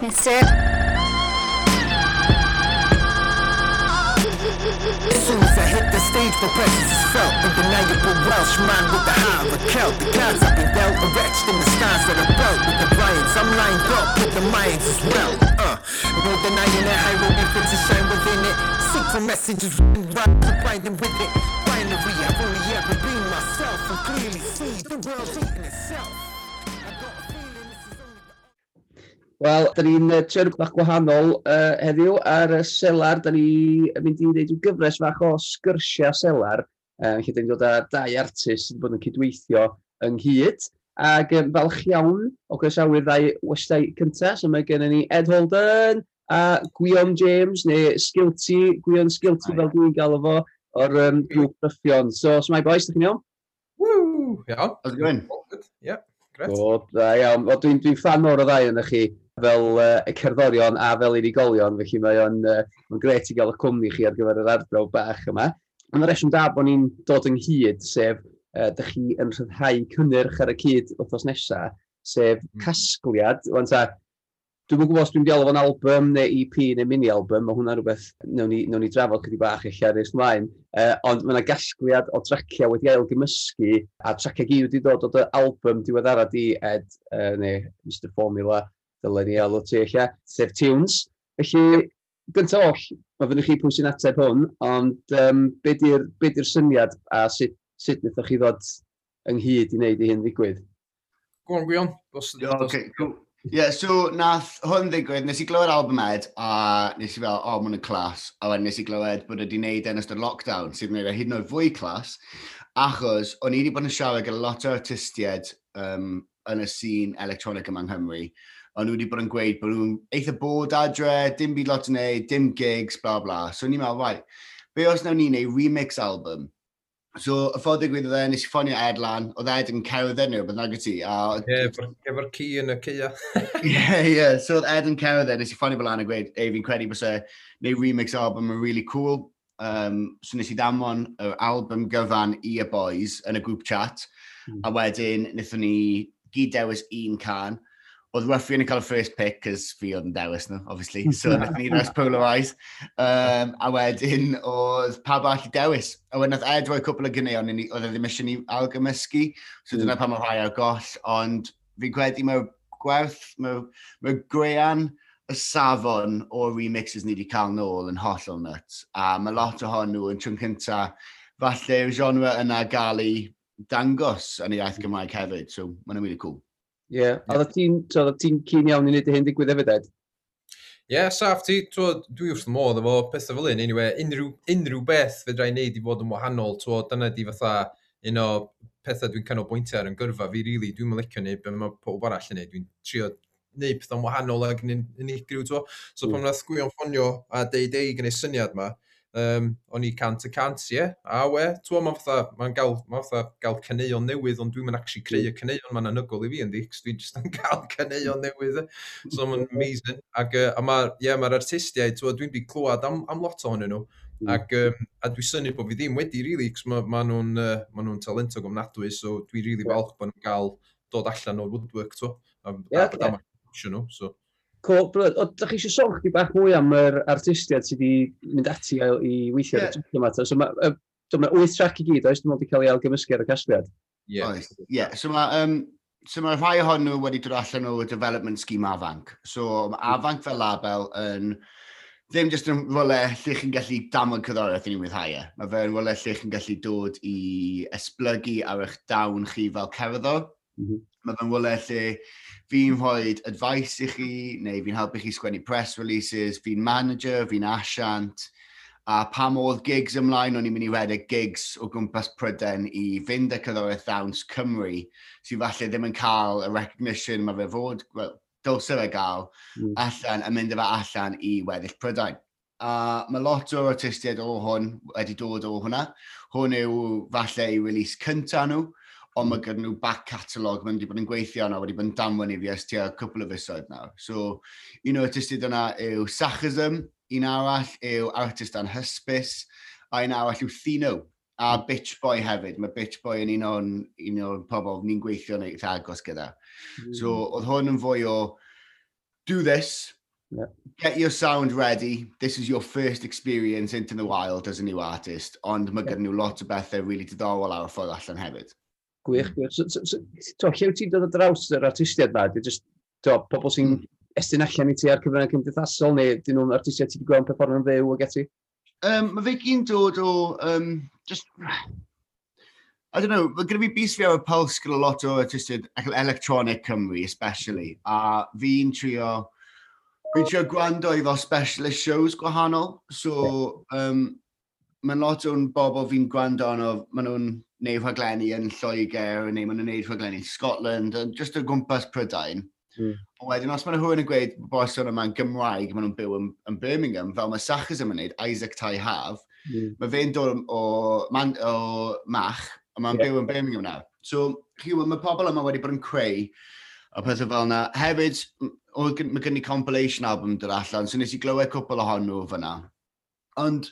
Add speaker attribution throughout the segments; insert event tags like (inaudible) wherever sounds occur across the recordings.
Speaker 1: Mr.
Speaker 2: soon as I hit the stage, my presence is felt. Undeniable Welsh man with the high of a Celt. The cards I've been dealt are etched in the stars that are built with the Bryans. I'm lined up with the Mayans as well. Uh, no denying that hieroglyphics to shine within it. Secret messages right grinding with it. Binary, I've only ever been myself and clearly see the world's eating itself.
Speaker 3: Wel, da ni'n uh, trio rhywbeth gwahanol uh, heddiw ar y selar. Da ni'n mynd i wneud yn gyfres fach o sgyrsiau selar, uh, lle da ni'n dod â dau artist sydd wedi bod yn cydweithio ynghyd. Ac um, falch iawn o groesawyr ddau westau cyntaf, so mae gennym ni Ed Holden a Gwion James, neu Skilty, Gwion Skilty fel dwi'n galw fo, o'r um, grŵp Byffion. So, so mae boys, ydych chi'n iawn?
Speaker 4: Woo! Iawn.
Speaker 5: How's it going?
Speaker 4: Good, yeah. Gret.
Speaker 3: O, da iawn. Dwi'n dwi fan o'r o ddau yna chi fel uh, y cerddorion a fel unigolion, felly mae o'n uh, mae gret i gael y cwmni chi ar gyfer yr arbrawf bach yma. Ond y reswm da bod ni'n dod ynghyd, sef uh, dych chi yn rhyddhau cynnyrch ar y cyd wythnos nesaf, sef
Speaker 4: mm.
Speaker 3: casgliad. Wan ta, dwi'n gwybod os dwi'n diolch o'n album neu EP neu mini-album, mae hwnna rhywbeth newn ni, newn ni drafod chydig bach eich ar eich mlaen. Uh, ond mae yna gasgliad o traciau wedi ail gymysgu, a traciau gyd wedi dod o dy album diweddara di, Ed, uh, neu Mr Formula, dylen ni alw ti eich sef Tunes. Felly, gyntaf oll, mae fyny chi pwy sy'n ateb hwn, ond um, be di'r be di syniad a sut, sut wnaethoch chi ddod ynghyd i wneud i hyn ddigwydd?
Speaker 4: Go on, Gwion.
Speaker 5: Okay, cool. Yeah, so nath hwn ddigwydd, nes i glywed album Ed, a nes i fel, o, oh, mwyn y clas, a wedyn nes i glywed bod wedi wneud e yn ystod lockdown, sydd wneud e hyd yn oed fwy clas, achos o'n i wedi bod yn siarad gyda lot o artistiaid um, yn y sîn electronic yma yng Nghymru, ond nhw wedi bod yn gweud bod nhw'n eitha bod adre, dim byd lot yn neud, dim gigs, bla bla. So ni'n meddwl, right, be os nawn ni neu remix album? So, y ffordd ddigwydd oedd e, nes i ffonio Ed lan, oedd Ed yn cerdd nhw, bydd nag ti.
Speaker 4: Ie, yeah, efo'r ci yn y cia. (laughs)
Speaker 5: Ie, ie, so oedd Ed yn cerdd e, nes i ffonio fel lan a gweud, ei, fi'n credu bod e, neu remix album yn really cool. Um, so nes i ddamfon yr album gyfan i y boys yn y grŵp chat,
Speaker 3: mm.
Speaker 5: a hmm. wedyn wnaethon ni gyd dewis un can, oedd Ruffy yn cael y first pick, cos fi oedd yn dewis nhw, obviously. So, (laughs) yeah. nath ni rest polarise. Um, a wedyn, oedd pawb all i dewis. A wedyn, nath Ed roi cwpl o gynion, oedd e ddim eisiau ni algymysgu. So,
Speaker 3: mm.
Speaker 5: dyna pan mae rhai ar goll. Ond, fi'n credu mae'r gwerth, mae'r mae grean y safon o remixes ni wedi cael nôl yn hollol nuts. A mae lot ohonyn nhw yn trwy'n cynta, falle'r genre yna gael ei dangos yn ei iaith Gymraeg hefyd. So, mae'n really cool.
Speaker 3: Ie, yeah. oedd ti'n so, cyn iawn i wneud hyn digwydd efo ded?
Speaker 4: Ie, yeah, saff ti, dwi wrth y modd efo pethau fel un, anyway, unrhyw, unrhyw beth fe drai wneud i fod yn wahanol, twa, dyna di fatha un o pethau dwi'n canolbwyntio ar yn gyrfa fi, really, dwi'n mylicio wneud beth mae pob arall yn neud, dwi'n trio wneud pethau'n wahanol ag yn unigryw, twa. So
Speaker 3: mm.
Speaker 4: pan wnaeth gwyon ffonio a deud ei gwneud syniad ma, um, o'n i cant y cant, ie. Yeah. A we, twa, mae'n fatha, mae'n gael, ma fatha gael caneuon newydd, ond dwi'n mynd actually creu y caneuon ma'n anygol i fi yndi, cos dwi'n just yn (laughs) cael caneuon newydd. So mae'n amazing. Ac, uh, a mae'r yeah, ma artistiaid, twa, dwi'n byd clywed am, am lot ohonyn nhw. Ac, um, a dwi'n syni bod fi ddim wedi, really, cos maen ma nhw'n uh, ma nhw talentog ofnadwy, so dwi'n really falch bod nhw'n cael dod allan o'r woodwork, twa. A,
Speaker 3: ie.
Speaker 4: a,
Speaker 3: a,
Speaker 4: a, a, a, a,
Speaker 3: a, a, Cool. O, da chi eisiau sôn chdi bach mwy am yr artistiaid sydd wedi mynd ati i, i weithio yeah. ar y yma. So mae ma 8 track i gyd, oes? dim ond wedi cael ei algymysgu ar y casgliad.
Speaker 4: Yeah.
Speaker 5: Oes. Yeah. So mae um, so ma rhai ohonyn nhw wedi dod allan o development scheme afanc. So mae hmm. afanc fel label yn ddim jyst yn rolau lle chi'n gallu damod cyddoriaeth i ni wythau e. Mae fe'n rolau lle chi'n gallu dod i esblygu ar eich dawn chi fel cerddor.
Speaker 3: Mm -hmm.
Speaker 5: Mae fe'n rolau lle fi'n rhoi advice i chi, neu fi'n helpu chi sgwennu press releases, fi'n manager, fi'n asiant, a pam oedd gigs ymlaen, o'n i'n mynd i redeg gigs o gwmpas Pryden i fynd y cyddoriaeth ddawns Cymru, sy'n falle ddim yn cael y recognition mae fe fod, well, dylse fe gael,
Speaker 3: mm.
Speaker 5: allan, a mynd efo allan i weddill Prydain. A mae lot o'r artistiaid o hwn wedi dod o hwnna. Hwn yw falle i release cynta nhw, ond mae gyda nhw back catalog mae'n wedi bod yn gweithio yna wedi bod yn damwen i fi es tua cwpl o fusoedd nawr. So, un o'r artistiaid yna yw Sachism, un arall yw artist anhysbys, a un arall yw Thino, a Bitch Boy hefyd. Mae Bitch Boy yn un o'n un o'r pobl ni'n gweithio yn eitha agos gyda. Mm. So, oedd hwn yn fwy o do this,
Speaker 3: Yeah.
Speaker 5: Get your sound ready. This is your first experience into the wild as a new artist. Ond mae yeah. gyda nhw lot o bethau really diddorol ar y ffordd allan hefyd.
Speaker 3: Gwych, hmm. gwych. So, so, so, to, lle wyt ti'n dod o draws yr artistiaid ma? Di just, to, pobl sy'n
Speaker 5: hmm.
Speaker 3: estyn allan i ti ar cyfrwng cymdeithasol, neu dyn nhw'n artistiaid ti wedi gweld yn performio'n fyw ag ati?
Speaker 5: Um, mae fe gyn dod o, um, just, I don't know, mae gyda fi bus fi ar y puls gyda lot o artistiaid electronic Cymru, especially. A fi'n trio, fi'n trio gwrando i fel specialist shows gwahanol. So, um, mae'n lot o'n bobl fi'n gwrando arno, maen nhw'n neu rhaglenni yn Lloegr, neu maen nhw'n neud rhaglenni yn Scotland, just o gwmpas Prydain.
Speaker 3: Mm.
Speaker 5: Wedyn, os maen nhw yn gweud bod boson yma'n Gymraeg, maen nhw'n byw yn, yn Birmingham, fel mae Sachs yn mynd, Isaac Tai Haf,
Speaker 3: mm.
Speaker 5: mae fe'n dod o, man, o Mach, a mae'n
Speaker 3: yeah.
Speaker 5: byw yn Birmingham nawr. So, chi weld, mae pobl yma wedi bod yn creu a pethau fel yna. Hefyd, mae gen i compilation album dod allan, so nes i glywed cwpl ohonyn nhw fyna. Ond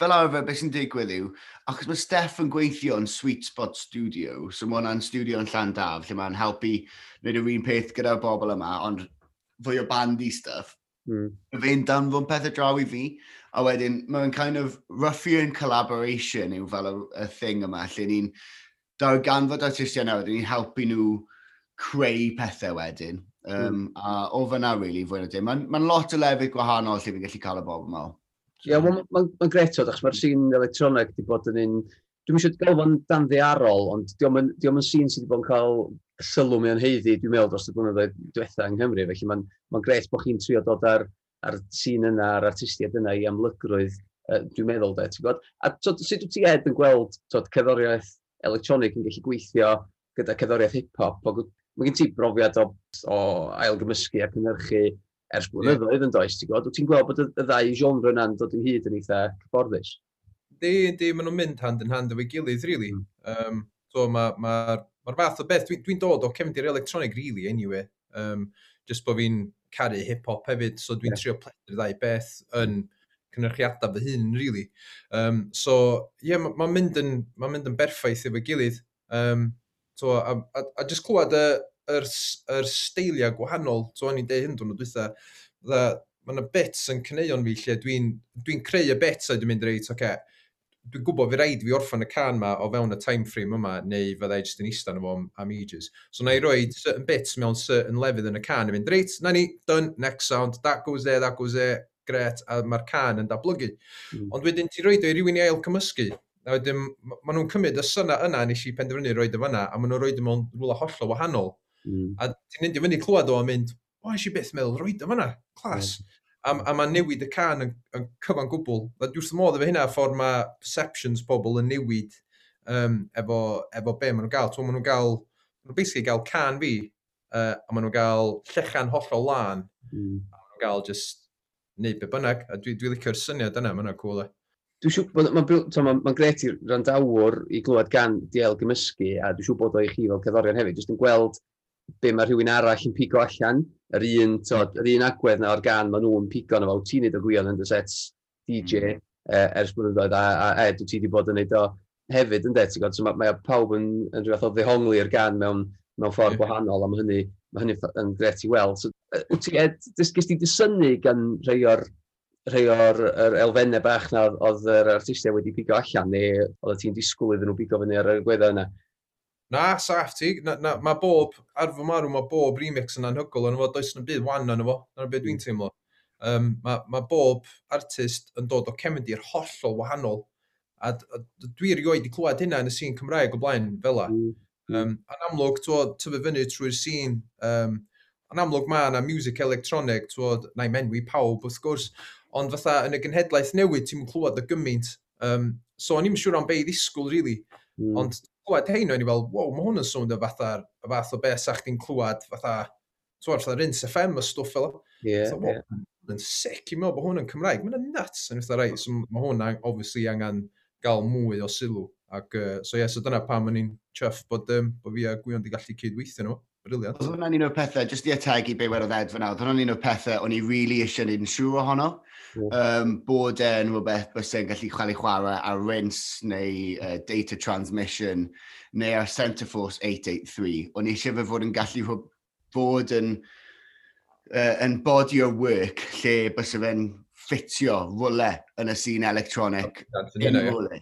Speaker 5: fel arfer, beth sy'n digwydd yw, achos mae Steph yn gweithio yn Sweet Spot Studio, so mae hwnna'n studio yn Llandaf, lle mae'n helpu wneud yr un peth gyda'r bobl yma, ond fwy o bandy stuff.
Speaker 3: Mm.
Speaker 5: Mae Fe'n danfon pethau draw i fi, a wedyn mae'n kind of ruffian collaboration yw fel y, y thing yma, lle ni'n darganfod artistiau nawr, ni'n helpu nhw creu pethau wedyn. Um, mm. A o fyna, really, fwy na dim. Mae'n ma lot o lefydd gwahanol lle fi'n gallu cael y bobl yma.
Speaker 3: Ie, yeah, mae'n ma gret o, achos mae'r sîn electronig wedi bod yn un... Dwi'n eisiau gael fo'n dan ddearol, ond diolch yn, diolch yn sîn sydd wedi bod yn cael sylw mewn heiddi, dwi'n meddwl dros y blynyddoedd diwetha yng Nghymru, felly mae'n ma gret bod chi'n trio dod ar, ar sîn yna, ar artistiaid yna i amlygrwydd, uh, dwi'n meddwl, de, ti'n gwybod? A tod, sut wyt ti ed yn gweld tod, cerddoriaeth electronig yn gallu gweithio gyda cerddoriaeth hip-hop? Mae gen ti brofiad o, o ailgymysgu a cynhyrchu ers blynyddoedd yn does, ti'n gwybod, ti'n gweld bod y, y ddau genre yna'n dod yn hyd yn eitha cyfforddus?
Speaker 4: Di, di, maen nhw'n mynd hand yn hand efo'i gilydd, really.
Speaker 3: Mm.
Speaker 4: Um, so, mae'r ma, ma, fath o beth, dwi'n dwi dod o cefndir electronic, really, anyway. Um, just bod fi'n caru hip-hop hefyd, so dwi'n
Speaker 3: yeah.
Speaker 4: trio pledu'r ddau beth yn cynrychiadau fy hun, really. Um, so, ie, yeah, mae'n ma mynd, yn, ma mynd yn berffaith efo'i gilydd. Um, so, a, a, a just clywed y, uh, yr, yr steiliau gwahanol. So, o'n i'n deud hyn dwi'n dweitha, dda, mae yna bits yn cyneuon fi lle dwi'n dwi creu y bits a dwi'n mynd reit, oce, okay, dwi'n gwybod fi rhaid fi orffan y can ma o fewn y time frame yma, neu fyddai jyst yn eistedd efo am, am ages. So na i roi certain bits mewn certain lefydd yn y can a mynd, reit, na ni, done, next sound, that goes there, that goes there, gret, a mae'r can yn datblygu.
Speaker 3: Mm.
Speaker 4: Ond wedyn ti roed o i rywun i ail cymysgu, a wedyn maen nhw'n cymryd y syna yna nes i penderfynu roed o fanna, a maen nhw'n roed o mewn rhywle hollol wahanol.
Speaker 3: Mm.
Speaker 4: A ti'n mynd i fyny clywed o a mynd, o, eisiau beth meddwl, roed o fanna, clas. Mm. A, a mae newid y can yn, yn cyfan gwbl. A dwi'n modd efo hynna ffordd mae perceptions pobl yn newid um, efo, efo be maen nhw'n gael. Mae nhw'n gael, maen nhw'n basically gael can fi, uh, a maen nhw'n gael llechan hollol lan,
Speaker 3: mm.
Speaker 4: a maen nhw'n gael just neud be bynnag. A dwi, dwi licio'r syniad yna, mae'n nhw'n cool e.
Speaker 3: Dwi'n siŵr bod, mae'n ma, ma gret i'r randawr i glywed gan DL gymysgu, a dwi'n siŵr bod o i chi fel cerddorion hefyd, jyst yn gweld be mae rhywun arall yn pigo allan, yr un, tod, yr un agwedd na o'r gan maen nhw'n pigo na fo, ti'n neud o gwion yn dy sets DJ mm. uh, ers blynyddoedd, a, a, a Ed, ti wedi bod yn neud o hefyd yn det, ti'n gwybod, so mae, mae pawb yn, yn rhywbeth o ddehongli'r gan mewn, mewn ffordd
Speaker 4: mm.
Speaker 3: gwahanol, a mae hynny, mae hynny yn gret i weld. So, wyt ti, Ed, gys ti dysynu gan rhai o'r rhai o'r er elfennau bach na oedd yr artistiau wedi pigo allan, neu oedd ti'n disgwyl iddyn nhw pigo fyny ar y gweddau yna?
Speaker 4: Na, saff ti. Na, na, mae bob, ar fy marw, mae bob remix yn anhygol yn efo, does yn y byd wan yn efo, yn y byd dwi'n hmm. teimlo. Um, mae, ma bob artist yn dod o cefndir hollol wahanol. A, a dwi erioed wedi clywed hynna yn y sîn Cymraeg o blaen fel la. Um, yn amlwg, tyfu fyny trwy'r sîn, um, yn amlwg mae yna music electronic, twod, na i menwi pawb wrth gwrs, ond fatha yn y genhedlaeth newid, ti'n clywed y gymaint. Um, so, o'n i'n siŵr am be i ddisgwyl, really.
Speaker 3: Mm.
Speaker 4: Ond clywed hein o'n i fel, wow, mae hwn yn sôn swnio fatha'r y fath o beth sa'ch chi'n clywed fatha, twar, fatha Rins FM y stwff fel.
Speaker 3: Ie, ie.
Speaker 4: Yn sic i mewn bod hwn yn Cymraeg. Mae'n nuts yn eitha rai. So, mae hwn obviously angen gael mwy o sylw. Ac, uh, so ie, yeah, so dyna pam yn i'n chyff bod, um, bod fi a Gwion di gallu cydweithio nhw. Briliant.
Speaker 5: Oedd hwnna'n un o'r pethau, jyst i ategu be wedodd Ed fyna, oedd hwnna'n un o'r pethau o'n i really eisiau neud yn siŵr ohono um, bod e'n rhywbeth bysau'n gallu chwalu chwarae ar rinse neu uh, data transmission neu ar Centreforce 883. O'n i eisiau fe fod yn gallu bod yn, uh, yn body of work lle bysau e fe'n ffitio rwle yn y sîn electronic. That's in rwle.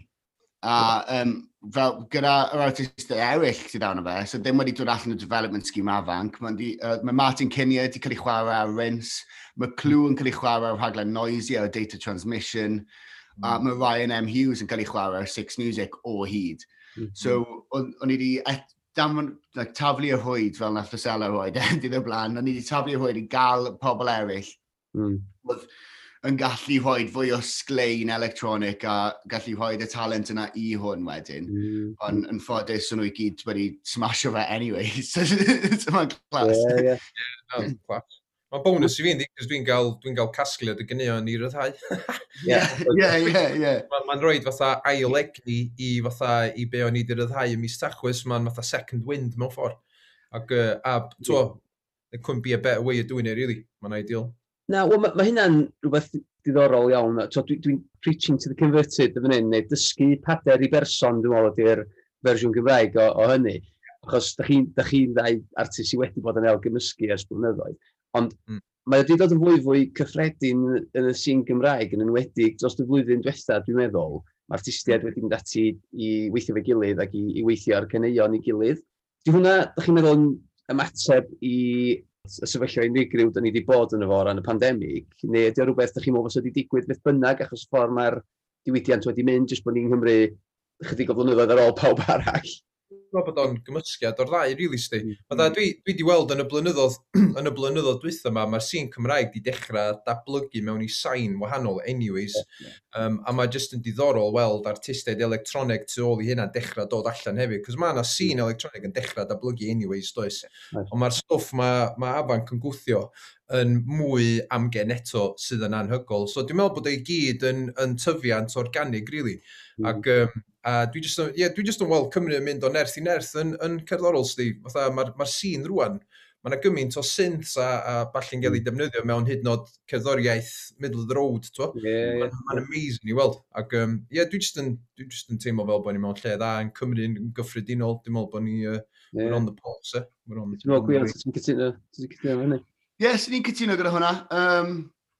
Speaker 5: A um, fel gyda yr artistau eraill sydd arno fe, so ddim wedi dod allan o development scheme afanc, mae uh, ma Martin Cynia wedi cael ei chwarae ar Rinse, mae Clw yn cael ei chwarae ar rhaglen Noisy ar Data Transmission, mm. a hmm. mae Ryan M Hughes yn cael ei chwarae ar Six Music o hyd. Mm -hmm. So, o'n i wedi damwn, like, taflu y hwyd fel nath Lysela roed, e, (laughs) dydd o blaen, o'n i wedi taflu y hwyd i gael pobl eraill. Mm. Oedd yn gallu rhoi fwy o sglein electronic a gallu rhoi y talent yna i hwn wedyn. Mm. Ond yn ffodus, o'n nhw i gyd wedi smasho fe anyway. (laughs) so mae'n clas. Yeah, yeah.
Speaker 4: yeah no, clas. Mae bonus i fi, ynddi, cos dwi'n gael, dwi gael casgliad y gynion i ryddhau.
Speaker 5: Ie, (laughs) ie, ie.
Speaker 4: Mae'n rhoi fatha ail egni i fatha i be o'n i di ryddhau ym mis tachwys, mae'n fatha second wind mewn ffordd. Ac, uh, a, to, yeah. there couldn't be a better way of doing it, really. Mae'n ideal.
Speaker 3: Na, well, mae ma hynna'n rhywbeth diddorol iawn. So, Dwi'n dwi, preaching to the converted yn hyn, neu dysgu pader i berson, dwi'n meddwl, ydy'r fersiwn Gymraeg o, o hynny. Achos da chi'n chi, ddau artist sydd wedi bod yn el gymysgu ers blynyddoedd. Ond mm. mae wedi dod yn fwy fwy cyffredin yn y sy'n Gymraeg yn enwedig dros y flwyddyn diwetha, dwi'n meddwl. Mae artistiaid mm. wedi mynd ati i weithio fe gilydd ac i, i weithio ar cyneuon i gilydd. Di hwnna, da chi'n meddwl, ymateb i y sefyllfa unigryw dyn ni wedi bod yn y fo ran y pandemig, neu ydy o rhywbeth ydych chi'n meddwl fos wedi digwydd beth bynnag achos y ffordd mae'r diwydiant wedi mynd, jyst bod ni'n Nghymru chydig o flynyddoedd ar ôl pawb arall?
Speaker 4: meddwl bod o'n gymysgiad o'r ddau, really, sti. Mm. Dwi, dwi wedi weld yn y blynyddoedd, (clears throat) yn y blynyddoedd dwytho yma, mae'r sîn Cymraeg wedi dechrau datblygu mewn i sain wahanol anyways. Yeah. Um, a mae jyst yn diddorol weld artistaid electronig tu ôl i hynna dechrau dod allan hefyd. Cos mae yna sîn electronig yn dechrau datblygu anyways, does. Yeah. Ond mae'r stwff mae ma afanc yn gwthio yn mwy amgen eto sydd yn anhygol. So dwi'n meddwl bod ei gyd yn, yn tyfiant organig, really. Mm. Ac, um, a dwi jyst, yeah, dwi jyst yn weld Cymru yn mynd o nerth i nerth yn, yn cerddorol, Steve. Mae'r ma, sîn rwan, mae yna gymaint o synths a, a balle'n gael ei hmm. defnyddio mewn hyd nod cerddoriaeth middle of the road, twa. Yeah, yeah. Mae'n ma amazing i weld. Ac, um, yeah, dwi jyst yn, dwi jyst yn teimlo fel bod ni mewn lle dda yn Cymru yn gyffredinol. Dwi'n meddwl bod ni, uh, yeah. we're on the pulse, eh? We're on the... Dwi'n
Speaker 3: meddwl gwian, ti'n cytuno, ti'n cytuno hynny?
Speaker 5: Ie, yes, ni'n cytuno gyda hwnna. Um,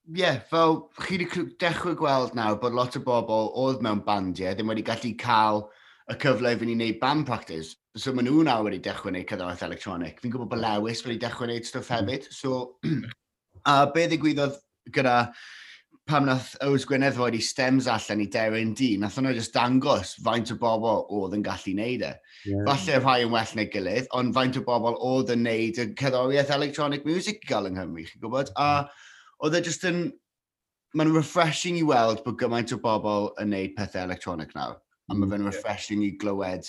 Speaker 5: Ie, yeah, fel chi wedi dechrau gweld nawr bod lot o bobl oedd mewn bandiau ddim wedi gallu cael y cyfle i fynd i wneud band practice. So maen nhw nawr wedi dechrau wneud cyddaweth electronic. Fi'n gwybod bod Lewis wedi dechrau wneud stwff hmm. hefyd. So, (clears throat) a be ddigwyddodd gyda pam nath Ows Gwynedd roed i stems allan i Deryn D, nath hwnna just dangos faint o bobl oedd yn gallu neud e. Yeah. Falle rhai yn well neu gilydd, ond faint o bobl oedd yn neud y cerddoriaeth electronic music i gael yng Nghymru, chi'n gwybod? A oedd e just yn... Mae'n refreshing i weld bod gymaint o bobl yn neud pethau electronic nawr. A mae fe'n mm, yeah. refreshing i glywed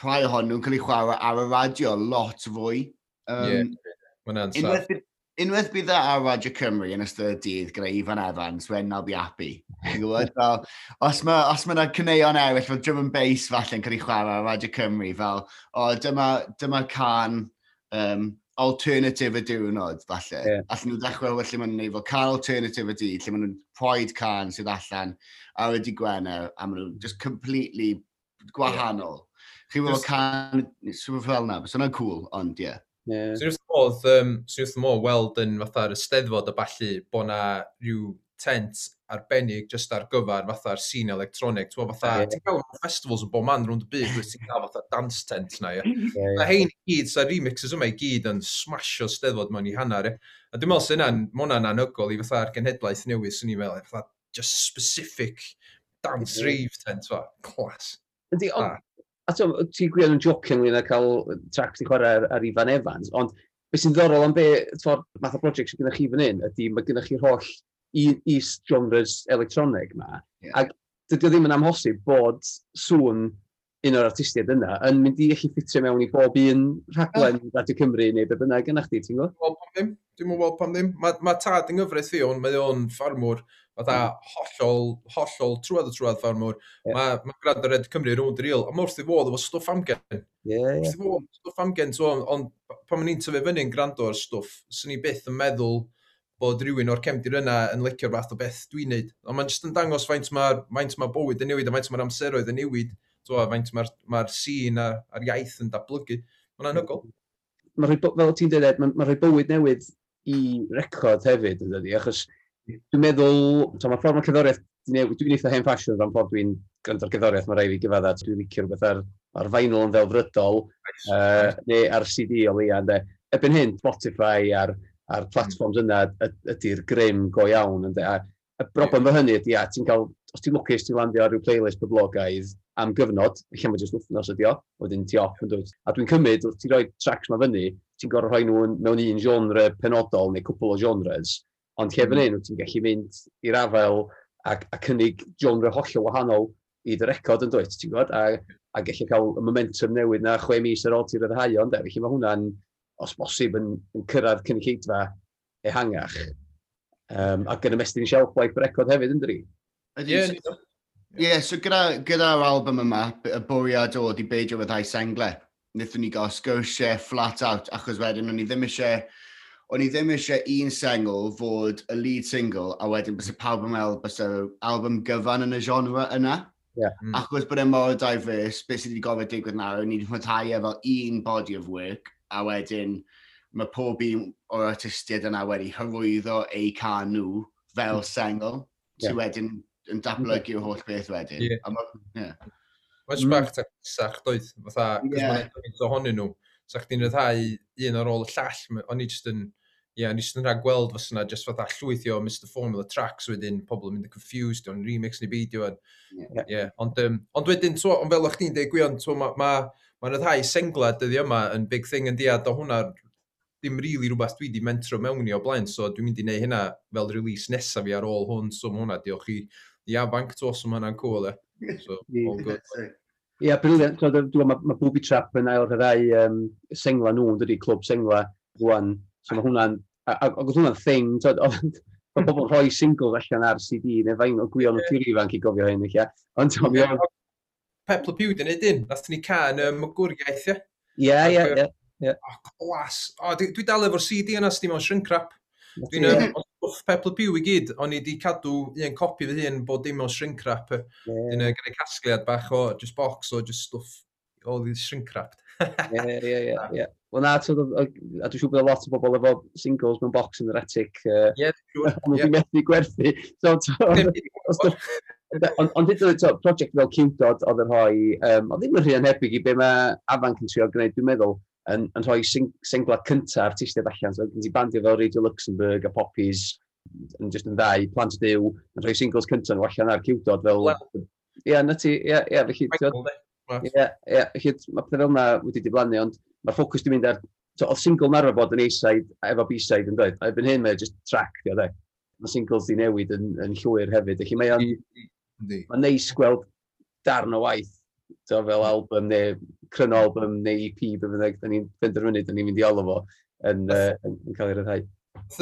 Speaker 5: rhai ohonyn nhw'n cael eu chwarae ar y radio lot fwy. Um,
Speaker 4: yeah, mae'n ansaf
Speaker 5: unwaith bydd e ar Radio Cymru yn ystod y dydd gyda Ifan Evans, when I'll be happy. (laughs) fel, os mae os ma cyneuon eraill fel drum and bass falle yn cael ei chwarae ar Radio Cymru, fel, o, dyma, dyma can um, alternative y diwrnod, falle. Yeah. Allen nhw ddechrau well lle maen nhw'n neud fel can alternative y dydd, lle maen nhw'n proed can sydd allan ar y di Gwener, a maen nhw'n just completely gwahanol. Yeah. Chi'n weld can, swy'n fel na, bys yna'n cool, ond ie. Yeah.
Speaker 4: Yeah. So, wrth modd, um, swn wrth modd weld yn fatha'r ysteddfod a balli bod na rhyw tent arbennig just ar gyfer fatha'r scene electronic. Ti'n fatha, yeah. ti'n cael festivals yn bod man rhwnd y byd, wyt ti'n cael fatha dance tent na, ie. Yeah, yeah. A hein i gyd, sa'r remixes yma i gyd yn smasho steddfod mewn i hanner, ie. A dwi'n meddwl sy'n hwnna'n hwnna'n anhygol i fatha'r genhedlaeth newydd sy'n i'n meddwl, fatha just specific dance yeah. rave tent, fa, clas.
Speaker 3: Ydy, ond ah a ti'n gwybod yn jocio ynglyn â cael tracks i chwarae ar, ar Ifan Evans, ond beth sy'n ddorol am be, ffordd math o brosiect sy'n gynnwch chi fan hyn, ydy mae gynnwch chi'r holl e-genres electronig ma, yeah. ac dydy o ddim yn amhosib bod sŵn un o'r artistiaid yna yn mynd i eich ffitio mewn i bob un rhaglen yeah. Radio Cymru neu be bynnag yna chdi, ti'n gwybod?
Speaker 4: Dwi'n gweld pam ddim, dwi'n gweld pam ddim. Mae ma tad yng nghyfraith fi ond mae o'n ffarmwr fatha hmm. hollol, hollol, trwad o trwad fawr mwr. Yeah. Mae ma gwrando Red Cymru rhwng dril, ond wrth i fod, efo stwff amgen. Yeah, yeah. Wrth i fod, stwff amgen, so, ond pan ma'n i'n tyfu fyny'n gwrando ar stwff, sy'n ni byth yn meddwl bod rhywun o'r cefndir yna yn licio'r fath o beth dwi'n neud. Ond mae'n jyst yn dangos faint mae'r ma, ma bywyd yn newid a faint mae'r amseroedd yn newid. So, faint mae'r ma sîn a'r iaith yn datblygu. Mae'n anhygol.
Speaker 3: Mae rhoi, fel ti'n dweud, e, mae'n ma rhoi bywyd newydd i record hefyd, yn dydi, achos Dwi'n meddwl, so mae'r ffordd mae cerddoriaeth, dwi'n eitha hen ffasiwn rhan ffordd dwi'n gwrando ar cerddoriaeth, mae rai fi gyfadda, dwi'n licio rhywbeth ar, ar vinyl yn ddelfrydol, nice, uh, neu ar CD o leia, ynddo. Ebyn hyn, Spotify a'r, ar hmm. platforms yna ydy'r grym go iawn, ynddo. A y broblem yeah. hynny ydy, a ti'n cael, os ti'n lwcus, ti'n landio ar ryw playlist poblogaidd am gyfnod, lle mae jyst wythnos ydi o, wedyn ti off yn dweud. A dwi'n cymryd, wrth ti roi tracks ma fyny, ti'n gorfod rhoi nhw mewn un genre penodol neu cwpl o genres, Ond lle fan mm. hyn, ti'n gallu mynd i'r afel a, a cynnig genre hollol wahanol i dy record yn dweud, ti'n gwybod? A, a gallu cael y momentum newydd na chwe mis ar ôl ti'n ryddhau ond e. Felly mae hwnna'n, os bosib, yn, yn cyrraedd cynulleidfa ehangach. Um, ac yn ymestyn shelf life record hefyd, ynddi?
Speaker 5: Ydy, yeah, so, gyda'r gyda, album yma, y bwriad oedd i beidio fyddai sengle. Nithon ni gael sgwrsiau flat out, achos wedyn o'n i ddim eisiau o'n i ddim eisiau un sengl fod y lead single, a wedyn bys y pawb yn meddwl bys album gyfan yn y genre yna.
Speaker 3: Yeah.
Speaker 5: Mm. Achos bod e mor diverse, beth sydd wedi gofod digwydd nawr, ni wedi mwynhau efo un body of work, a wedyn mae pob un o'r artistiaid yna wedi hyrwyddo eu can nhw fel mm. sengl, yeah. sydd wedyn yn datblygu'r mm. holl beth wedyn. Yeah. A ma, yeah.
Speaker 4: Mae'n mm. bach tacsach, doedd, fatha, yeah. mae'n edrych ohonyn nhw. Sa'ch so, chdi'n rhyddhau un ar ôl y llall, o'n i jyst yn ie, yeah, ni sydd yn rhaid gweld fos yna just fatha llwythio Mr Formula Tracks wedyn, pobl yn mynd yn confused, o'n remix neu beidio. Yeah. Yeah. Ond, um, ond wedyn, twa, ond fel o'ch chi'n dweud gwion, twa, mae ma, ma, ma ddau sengla dyddi yma yn big thing yn diad o hwnna dim rili really rhywbeth dwi wedi mentro mewn i o blaen, so dwi'n mynd i wneud hynna fel release nesaf fi ar ôl hwn, so mae hwnna diolch i iafanc to, so mae hwnna'n cool, e. So, (laughs) all good.
Speaker 3: Ie, yeah, briliant. So, mae ma Booby Trap yn ail rhyddau um, sengla nhw, dydy, clwb sengla, rwan, So mae hwnna'n, ac oedd hwnna'n thing, tyd, mae pobl rhoi singles allan ar CD neu fain o gwion o tiri ifanc i gofio hyn, eich. Ond
Speaker 4: Tom, iawn. Pep Le Pew, dyn ni dyn, nath ni can y mygwriaeth, ie?
Speaker 3: Ie, ie, ie.
Speaker 4: O, glas. O, dwi, dal efo'r CD yna sydd mewn shrink wrap. Dwi'n yeah. um, Pep Le Pew i gyd, o'n i wedi cadw un copi fy hun bod dim mewn shrink wrap. Yeah. Dwi'n uh, gyda casgliad bach o just box o just stuff, o ddi shrink wrap.
Speaker 3: Ie, ie, ie. (laughs) Wel na, a dwi'n siŵr bod lot o bobl efo singles mewn box yn yr etic. Ie, dwi'n siŵr. methu gwerthu. Ond hyd yn project fel Cwdod oedd yn rhoi, um, oedd ddim yn rhy anhebyg i be mae Afan yn trio gwneud, dwi'n meddwl, yn, yn rhoi singla cyntaf artistiaid allan. So, gen ti bandio fel Radio Luxembourg a Poppies, yn just yn ddau, plant dyw, yn rhoi singles cyntaf nhw allan ar Cwdod fel... Ie, na ti, ie, ie, felly... Ie, ie, felly mae pethau fel yna wedi diflannu, ond mae'r ffocws di mynd ar... So, oedd single narfa bod yn A-side efo B-side yn dweud. Erbyn hyn mae'n just track, di o dweud. Mae singles di newid yn, yn llwyr hefyd. Felly mae o'n... Mae'n neis gweld darn o waith so, fel album neu cryno album neu EP bydd yna, da ni'n benderfynu, da ni'n mynd i olo fo yn, uh, yn, yn cael ei ryddhau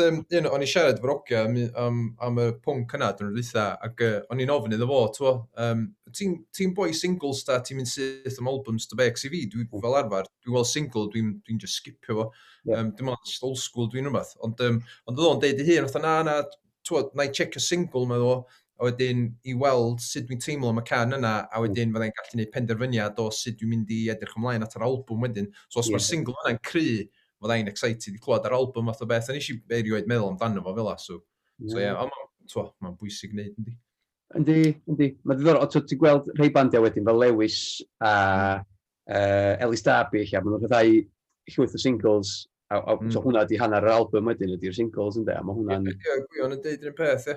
Speaker 4: um, un, o'n i siarad fy rogia am, am, am y pwnc yna, dyn nhw'n rhywbeth, ac uh, o'n i'n ofyn iddo fo, twa, um, ti'n ti boi singles da, ti'n mynd syth am albums dy bec i fi, dwi, mm. fel arfer, dwi'n gweld single, dwi'n dwi just skipio fo, yeah. um, dim ond old school dwi'n rhywbeth, ond um, ond oedd o'n deud i hun, oedd na, na, twa, na i check y single, meddwl, a wedyn i weld sut dwi'n teimlo am y can yna, a mm. wedyn fyddai'n gallu gwneud penderfyniad o sut dwi'n mynd i edrych ymlaen at yr albwm wedyn. So os yeah. mae'r single yna'n cry, mae dda'n excited i clywed ar album fath o beth, a nes i erioed meddwl amdano fo fel so, yeah. so, yeah, ond mae'n bwysig gwneud yndi.
Speaker 3: Yndi, yndi. Mae'n ddiddorol, o ti'n gweld rhai bandiau wedyn fel Lewis a uh, Elis Darby, a maen nhw'n rhyddai llwyth o singles A, a mm. so hmm. hwnna di hanner yr album wedyn ydy'r singles ynddo, a mae hwnna'n...
Speaker 4: Ie, yeah, gwion yn deud yr un peth, ie.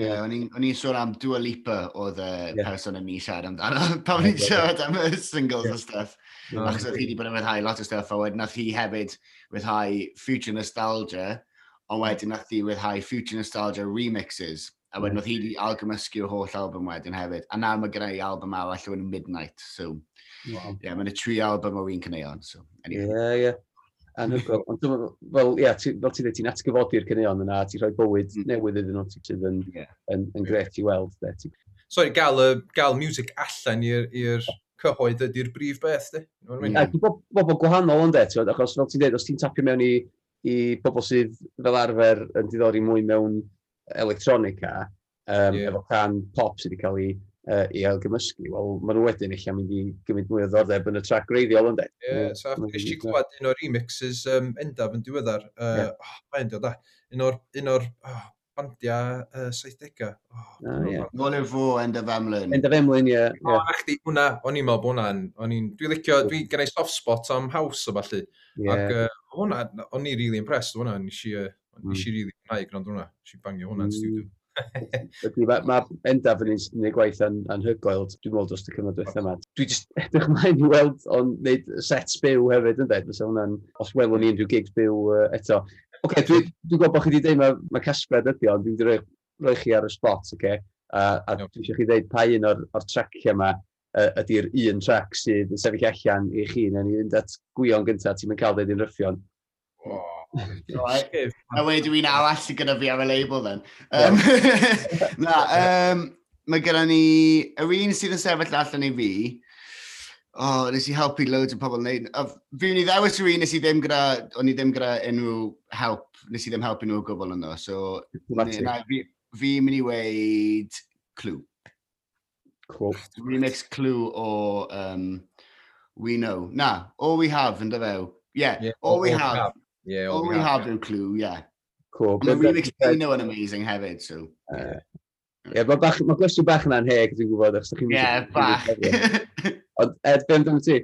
Speaker 5: Ie, o'n i'n sôn am Dua Lipa oedd e, y yeah. person yn ni siarad amdano, (laughs) pan o'n i'n siarad am y singles yeah. o stuff. No, Achos oedd hi wedi bod yn rhyddhau lot o stuff, a wedyn nath hi hefyd rhyddhau Future Nostalgia, ond wedyn mm. nath hi rhyddhau Future Nostalgia remixes. A wedyn mm. oedd hi wedi algymysgu'r holl album wedyn hefyd. A nawr mae gyda i album arall o'n Midnight, so... Wow. Yeah, mae'n y tri album o un cyneuon, so...
Speaker 3: Anyway. Yeah, yeah. Anhygoel. Ond fel, ia, ti, fel ti'n dweud, ti'n atgyfodi'r cynnion yna, ti'n rhoi bywyd mm. newydd iddyn nhw, ti sydd yn, yeah. yn, yn gret i weld. De.
Speaker 4: Sorry, gael, y, gael music allan i'r cyhoedd ydy'r brif beth, di?
Speaker 3: Dwi'n bobl gwahanol ond, de, achos fel ti'n dweud, os ti'n tapio mewn i, i bobl sydd fel arfer yn diddori mwy mewn electronica, um, yeah. efo can pop sydd wedi cael ei uh, i ailgymysgu, wel, maen nhw wedyn eich mynd i gymryd mwy o ddordeb yn y trac greiddiol, ynddo?
Speaker 4: Ie, yeah,
Speaker 3: so
Speaker 4: nes i glwad un o'r remixes um, endaf yn diweddar. Uh,
Speaker 3: yeah.
Speaker 4: oh, mae'n dod, da. Un o'r, un o'r oh, bandiau uh, 70au. Oh,
Speaker 3: ah, yeah.
Speaker 5: Nôl i'r fo, Endaf Emlyn.
Speaker 3: Endaf Emlyn, ie.
Speaker 4: Yeah,
Speaker 3: yeah.
Speaker 4: O, achdi, hwnna, o'n i'n meddwl bod hwnna'n... Dwi'n licio, dwi gen i soft spot am house o falle.
Speaker 3: Yeah.
Speaker 4: Ac uh, hwnna, o'n i'n really impressed o hwnna. Nes i, uh,
Speaker 3: mm.
Speaker 4: nes i really gwneud gwrando hwnna. Nes i bangio hwnna'n
Speaker 3: mm.
Speaker 4: studio. (laughs)
Speaker 3: Ydy, mae ma endaf yn un sy'n gwneud gwaith yn anhygoel, dwi'n meddwl dros y cyfnod diwethaf yma. Dwi jyst (laughs) edrych ymlaen i weld, o'n neud sets byw hefyd yn dweud, fysa hwnna'n, os welwn ni unrhyw gigs byw uh, eto. Oce, okay, dwi'n dwi, dwi gwybod bod chi wedi dweud mae ma casgliad ydi, ond dwi'n dwi rhoi, rhoi chi ar y spot, oce? Okay? A, a dwi eisiau chi dweud pa un o'r, or traciau yma uh, ydy'r un trac sydd yn sefyll allan i chi, na ni fynd at gwion gyntaf, ti'n mynd cael dweud un ryffion.
Speaker 5: Oh.
Speaker 4: Right.
Speaker 5: A wedi fi'n arall sy'n gyda fi ar y label then. Um, (laughs) na, um, mae gyda ni, yr un sydd yn sefyll allan i fi, o, oh, nes i helpu loads o pobl wneud. Fi wni ddewis yr un nes i ddim gyda, o'n i ddim gyda unrhyw help, nes i ddim helpu nhw o gwbl yno. So, na, fi, fi'n mynd i weid clw.
Speaker 3: Cool.
Speaker 5: Remix clw o um, We Know. Na, All We Have yn dyfew. Yeah,
Speaker 4: yeah,
Speaker 5: all, we, all have.
Speaker 4: we have Yeah,
Speaker 5: all, all we, we have, have yw clue. Yeah.
Speaker 3: Cool. Ond
Speaker 5: mae'n explain o'n amazing hefyd, so.
Speaker 3: Uh, Ie, mae bach, mae gwestiwn bach yna'n heg, dwi'n gwybod, achos chi'n...
Speaker 5: Ie, bach.
Speaker 3: Ond, Ed, beth amdano ti?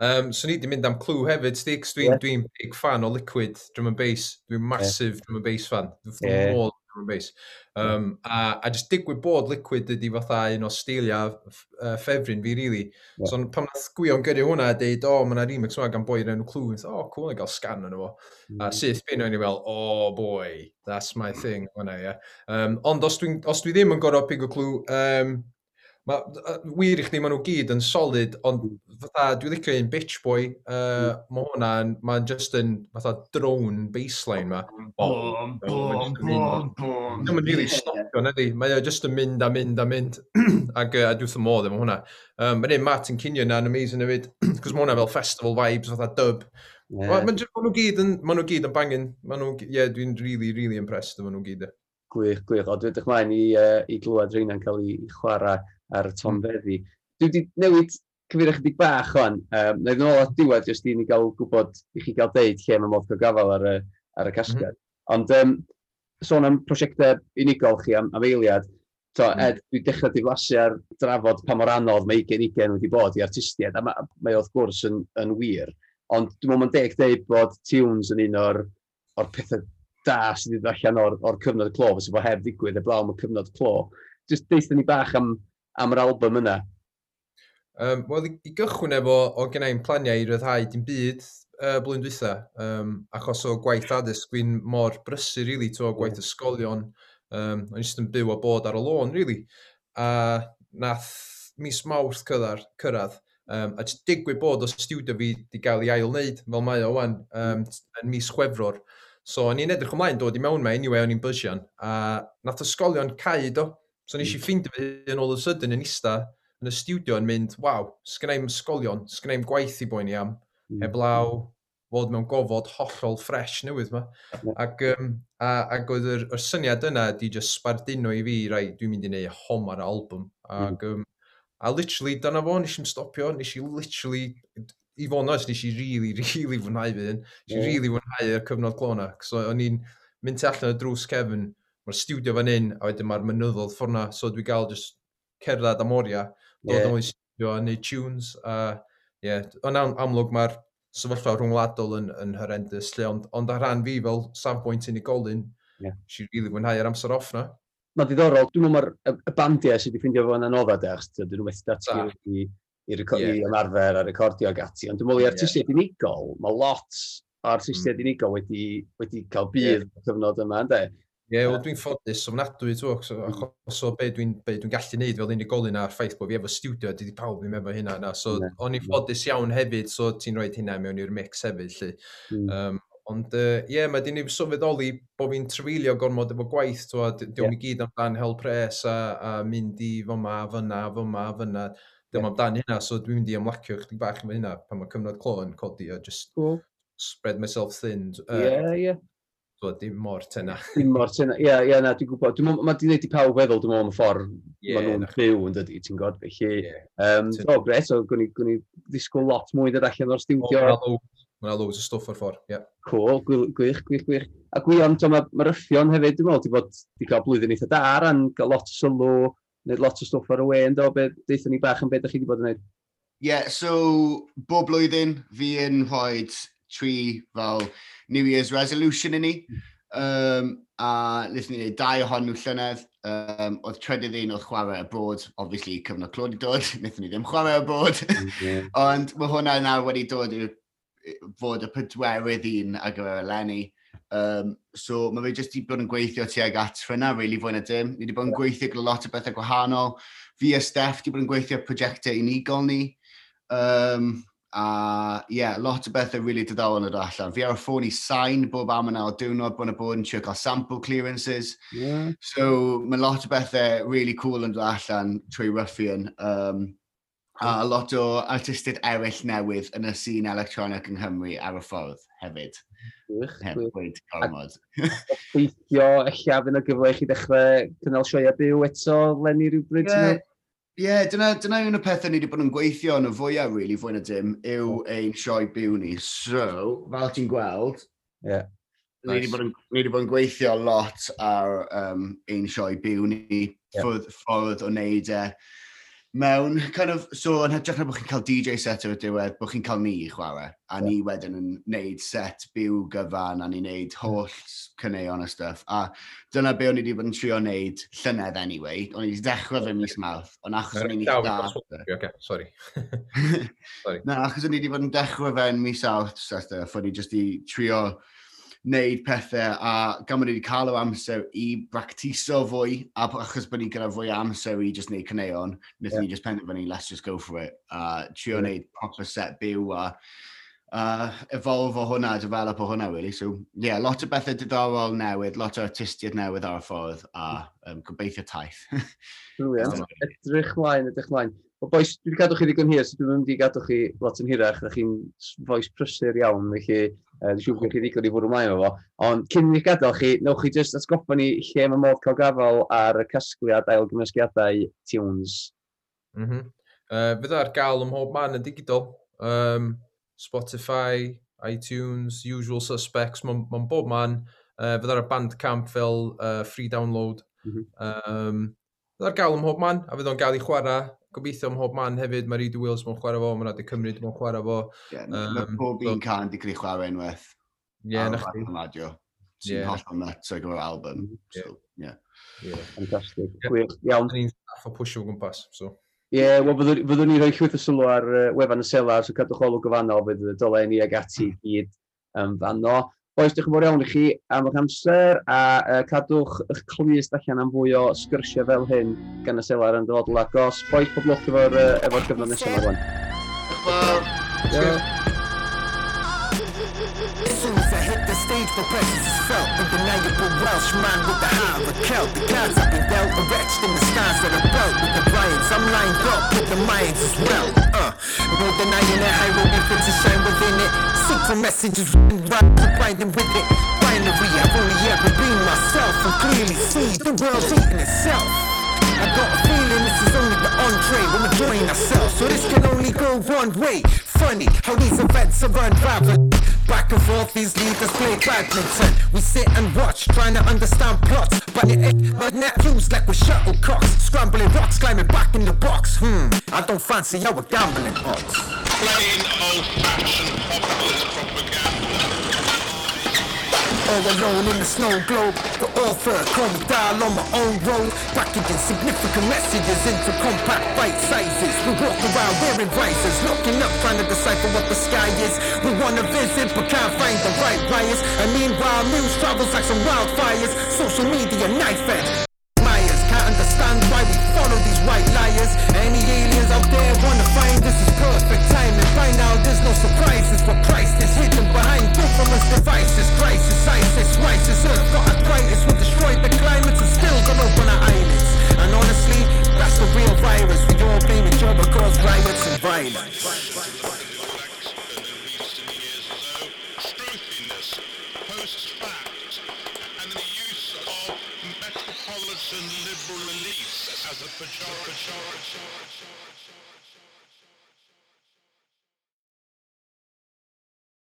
Speaker 4: Um, so ni wedi mynd am clw hefyd, Stix, dwi'n
Speaker 3: yeah.
Speaker 4: dwi big fan o Liquid Drum and Bass. Dwi'n massive yeah. Drum and Bass fan. Dwi'n yeah drum and bass. Um, a, a just digwydd bod liquid ydi fatha un o stilia uh, ffefryn fi, really.
Speaker 3: Yeah.
Speaker 4: So pam nath gwion gyrru hwnna a deud, o, oh, mae'na remix yma gan boi enw o clw. O, oh, cool, i gael scan yn efo. Mm. A syth bin o'n i fel, oh boy, that's my thing. Hwnna, yeah. Um, ond os dwi, os dwi ddim yn gorau pig o clw, um, Ma, uh, wir i chdi, maen nhw gyd yn solid, ond hmm. fatha, dwi'n licio un bitch boy, uh, hmm. mae hwnna'n, mae'n just yn, fatha, drone baseline ma.
Speaker 5: Bom, bom, bom, bom.
Speaker 4: Dwi'n mynd really stopio, nedi. Mae'n just yn mynd a mynd a mynd, (clears throat) ac a dwi'n ddim modd efo hwnna. Um, Mae'n un Martin Cinion na'n amazing hefyd, (clears throat) cos mae hwnna fel festival vibes, fatha dub. Yeah. Mae nhw gyd yn, ma nhw gyd yn bangin. Mae nhw, ie, yeah, dwi'n really, really impressed efo nhw gyd. E.
Speaker 3: Gwych, gwych. O, dwi'n dechrau mlaen i, uh, i glwad rheina'n cael ei chwarae ar y tonfeddi. Hmm. Dwi wedi newid cyfeirio chydig bach o'n. Um, Neu ddyn nhw o'r diwedd jyst i ni gael gwybod, i chi gael deud lle mae modd cael gafel ar y, ar y casgad. Mm. Ond um, sôn am prosiectau unigol chi am, am eiliad, to,
Speaker 4: mm.
Speaker 3: Ed, dwi dechrau diflasu ar drafod pa mor anodd mae 20-20 wedi bod i artistiaid, a mae, mae wrth gwrs yn, yn wir. Ond dwi'n meddwl mae'n deg deud bod tunes yn un o'r, or pethau da sydd wedi allan o'r, or cyfnod y clo, fysa fo heb ddigwydd heblaw am y cyfnod clo. Just deitha ni bach am am yr album yna?
Speaker 4: Um, Wel, i gychwyn efo, o gennau'n planiau i ryddhau dim byd uh, blwyddyn dwytha, um, achos o gwaith addysg, dwi'n mor brysur, really, to o gwaith ysgolion. Um, o'n eistedd yn byw a bod ar y lôn, really. A nath mis mawrth cyrraedd, cyrraedd um, a jyst digwydd bod o studio fi wedi cael ei ail wneud, fel mae o wan, um, mm. yn mis chwefror. So, o'n i'n edrych ymlaen dod i mewn mae, anyway, o'n i'n bysian. A nath ysgolion caid o, So nes i mm. ffeindio fi yn ôl y sydyn yn ista yn y studio yn mynd, waw, sgynna ysgolion, sgolion, sgynna i'm gwaith i boi'n iawn,
Speaker 3: mm.
Speaker 4: heblaw fod mewn gofod hollol ffres newydd ma.
Speaker 3: Mm.
Speaker 4: Ac, um, a, ac oedd yr, yr syniad yna di just sbarduno i fi, rai, dwi'n mynd i neud hom ar album. Mm. Ac, mm. um, a literally, dyna fo, nes i'n stopio, nes i literally, i fod yn nes i really, (laughs) really fwynhau fi hyn. Nes i really fwynhau y cyfnod glona. So, o'n i'n mynd allan y drws Kevin, mae'r studio fan hyn, a wedyn mae'r mynyddodd ffwrna, so dwi gael just cerdded am oria, dod yeah. am o'i studio a neud tunes, a ie, yeah. yn am, amlwg mae'r sefyllfa rhwngwladol yn, yn horrendous, lle, ond, ond ar rhan fi fel safbwynt unigolyn, yeah. si rili fwynhau ar amser off na.
Speaker 3: Mae'n diddorol, dwi'n meddwl mae'r y bandiau sydd wedi ffeindio fo'n anodda e, achos dyn nhw wedi datgu i, i,
Speaker 4: yeah.
Speaker 3: i ymarfer a recordio ag ati, ond dwi'n meddwl i artistiaid yeah. unigol, mae lot o artistiaid mm. unigol wedi, wedi cael bydd yeah. cyfnod yma, ynddo?
Speaker 4: Ie, wel dwi'n ffodus ofnadwy, so, mm. achos o be dwi'n dwi, dwi gallu neud fel unigolyn a'r ffaith bod fi efo studio, dydy pawb ddim efo hynna. Na. So,
Speaker 3: yeah.
Speaker 4: o'n i'n ffodus iawn hefyd, so ti'n rhoi hynna mewn i'r mix hefyd. Lly.
Speaker 3: Mm.
Speaker 4: Um, ond, ie, uh, yeah, mae di ni sylweddoli bod fi'n trefilio gormod efo gwaith, to, diolch yeah. i gyd amdan hel pres a, a mynd i fyma, fyna, fyma, fyna. Dyma
Speaker 3: yeah.
Speaker 4: amdan hynna, so dwi'n mynd i ymlacio chdi bach efo hynna pan mae cyfnod clo yn codi a just
Speaker 3: cool.
Speaker 4: spread myself thin.
Speaker 3: Ie, uh, yeah, ie.
Speaker 4: Yeah bod dim mor tyna. (laughs)
Speaker 3: Dim mor tyna, ie, yeah, ie, yeah, na, dwi'n gwybod. Dwi'n meddwl, mae di wneud i pawb feddwl, dwi'n meddwl, y ffordd
Speaker 4: yeah,
Speaker 3: maen nhw'n byw yn dydi, ti'n gwybod, felly.
Speaker 4: Yeah.
Speaker 3: Um, o, gret, so, gwni, gwni ddisgwyl lot mwy dod allan o'r stiwdio.
Speaker 4: O, Mae yna loads o stwff o'r ffordd, ie. Yeah.
Speaker 3: Cool, gwych, gwych, gwych. A gwion, to, mae ma ryffion hefyd, dwi'n meddwl, di bod di cael blwyddyn eitha da ran, an, gael lot o sylw, wneud lot o stwff ar y we, ynddo, be, deitha ni bach yn beth ydych chi wedi bod yn gwneud?
Speaker 5: Ie, yeah, so bob blwyddyn fi yn rhoi tri fel New Year's resolution i ni. Um, a nes ni wneud dau ohonyn nhw llynedd. Um, oedd trydydd un oedd chwarae abroad, obviously cyfnod clod i dod, (laughs) wnaethon ni ddim chwarae abroad.
Speaker 3: Yeah. (laughs)
Speaker 5: Ond mae hwnna nawr wedi dod i'r fod y pedwerydd un ar gyfer eleni. Um, so mae fe jyst i bod yn gweithio tuag at hynna, really fwy na dim. Ni wedi bod yn gweithio gyda lot o bethau gwahanol. Fi a Steph wedi bod yn gweithio prosiectau unigol ni. Um, A ie, yeah, lot o bethau really diddorol yn dod allan. Fi ar y ffôn i sain bob am yna o diwrnod bod yna bod yn trio cael sample clearances.
Speaker 3: Yeah.
Speaker 5: So mae lot o bethau really cool yn dod allan trwy Ruffian. Um, a lot o artistid eraill newydd yn y sîn electronic yng Nghymru ar y ffordd hefyd.
Speaker 3: Gwych, gwych.
Speaker 5: Gormod.
Speaker 3: Gweithio, eich afyn y gyfle i chi ddechrau cynnal sioia byw eto, Lenny rhywbryd. Yeah.
Speaker 5: Ie, yeah, dyna, dyna un o pethau ni wedi bod yn gweithio yn y fwyaf, really, fwy na dim, yw ein sioe byw ni. So, fel ti'n gweld,
Speaker 3: yeah.
Speaker 5: ni,
Speaker 4: nice.
Speaker 5: bod yn, ni wedi bod yn gweithio lot ar um, ein sioe byw ni,
Speaker 3: yeah.
Speaker 5: ffordd, ffordd o wneud e. Uh, mewn, kind of, so yn hytrach na bod chi'n cael DJ set ar y diwedd, bod chi'n cael ni i chwarae, a ni wedyn yn neud set byw gyfan, a ni'n neud holl cyneuon a stuff, a dyna be o'n i wedi bod yn trio neud llynedd anyway, o'n i wedi dechrau fe mis mawth, ond achos o'n i'n da...
Speaker 4: sorry. (laughs) sorry.
Speaker 5: Na, achos o'n i wedi bod yn dechrau fe yn mis awth, o'n i just i trio wneud pethau a gan bod ni wedi cael o amser i bractiso fwy a achos bod ni gyda fwy o amser i just wneud cyneuon, wnaethon
Speaker 3: yeah.
Speaker 5: ni just penderfynu, let's just go for it. A trio
Speaker 3: yeah.
Speaker 5: wneud proper set byw a uh, evolve o hwnna, develop o hwnna, really. So, yeah, lot o bethau diddorol newydd, lot o artistiaid newydd ar y ffordd, a um, gobeithio taith. (laughs)
Speaker 3: Brilliant. edrych mlaen, edrych mlaen. O boes, dwi wedi gadw chi ddigon hir, so dwi'n mynd i gadw chi lot yn hirach, da chi'n foes prysur iawn, felly Uh, Dwi'n siŵr bod chi'n ddigon i fwrw ymlaen o fo. Ond cyn i ni gadael chi, newch chi jyst atgoffa ni lle mae modd cael gafel ar y casgliad ail gymysgiadau Tunes.
Speaker 4: Mm -hmm. uh, Fydd ar gael ym mhob man yn digidol. Um, Spotify, iTunes, Usual Suspects, mae'n ma bob man. Uh, fydd ar y Bandcamp fel uh, free download.
Speaker 3: Mm -hmm.
Speaker 4: um, fydd ar gael ym mhob man, a fydd o'n gael i chwarae gobeithio ym mhob man hefyd, mae Reid Wills mewn chwarae fo, mae Nadi Cymru mewn chwarae fo.
Speaker 5: Ie,
Speaker 4: yeah,
Speaker 5: mae pob un can di gwneud chwarae unwaith.
Speaker 4: Ie, na chdi.
Speaker 5: radio.
Speaker 4: Ti'n
Speaker 5: hollol nuts o'i gyfer album. So, ie.
Speaker 4: Ie,
Speaker 3: fantastic. Gwych, iawn.
Speaker 4: Ni'n staff o pwysio o gwmpas, so.
Speaker 3: Ie, yeah, wel, byddwn ni rhoi llwyth o sylw ar uh, wefan y selar, so cadwch olwg o fanno, fydd y dylen ni ag ati i gyd um, fanno. Oes, diolch yn fawr iawn i chi am eich amser a uh, cadwch eich clust allan am fwy o sgyrsiau fel hyn gan y selar yn dyfodol agos. Boes, pob lwc efo'r e, uh, efo gyfnod nesaf yma. wan.
Speaker 5: Diolch fawr.
Speaker 2: Diolch. stage for presence is felt Undeniable Welsh man with the heart of a Celt The gods have been dealt and wretched in the stars that are built With the Bryans, I'm lined up with the Mayans as well Uh, more than I in a high road, shine within it Secret messages grinding with it. Binary, I've only ever been myself and clearly see the world eating itself. I got a feeling this is only the entree. We're enjoying ourselves, so this can only go one way. Funny how these events are unraveled. Back and forth, these leaders play badminton. We sit and watch, trying to understand plots. But it ain't but net views like we're shuttlecocks. Scrambling rocks, climbing back in the box. Hmm, I don't fancy our gambling odds.
Speaker 1: plain old-fashioned populist propaganda.
Speaker 2: All alone in the snow globe, the author me dial on my own road, packaging significant messages into compact bite sizes. We walk around wearing visors, looking up, trying to decipher what the sky is. We wanna visit, but can't find the right wires. And meanwhile, news travels like some wildfires. Social media knife edge. White liars. Any aliens out there wanna find this is perfect timing. By now, there's no surprises, Christ is hidden behind government's devices. Crisis, ISIS, rises, Earth got arthritis. We destroyed the climate and still gonna open our eyelids. And honestly, that's the real virus. We all blame each other cause riots and violence.
Speaker 1: as a pejorative.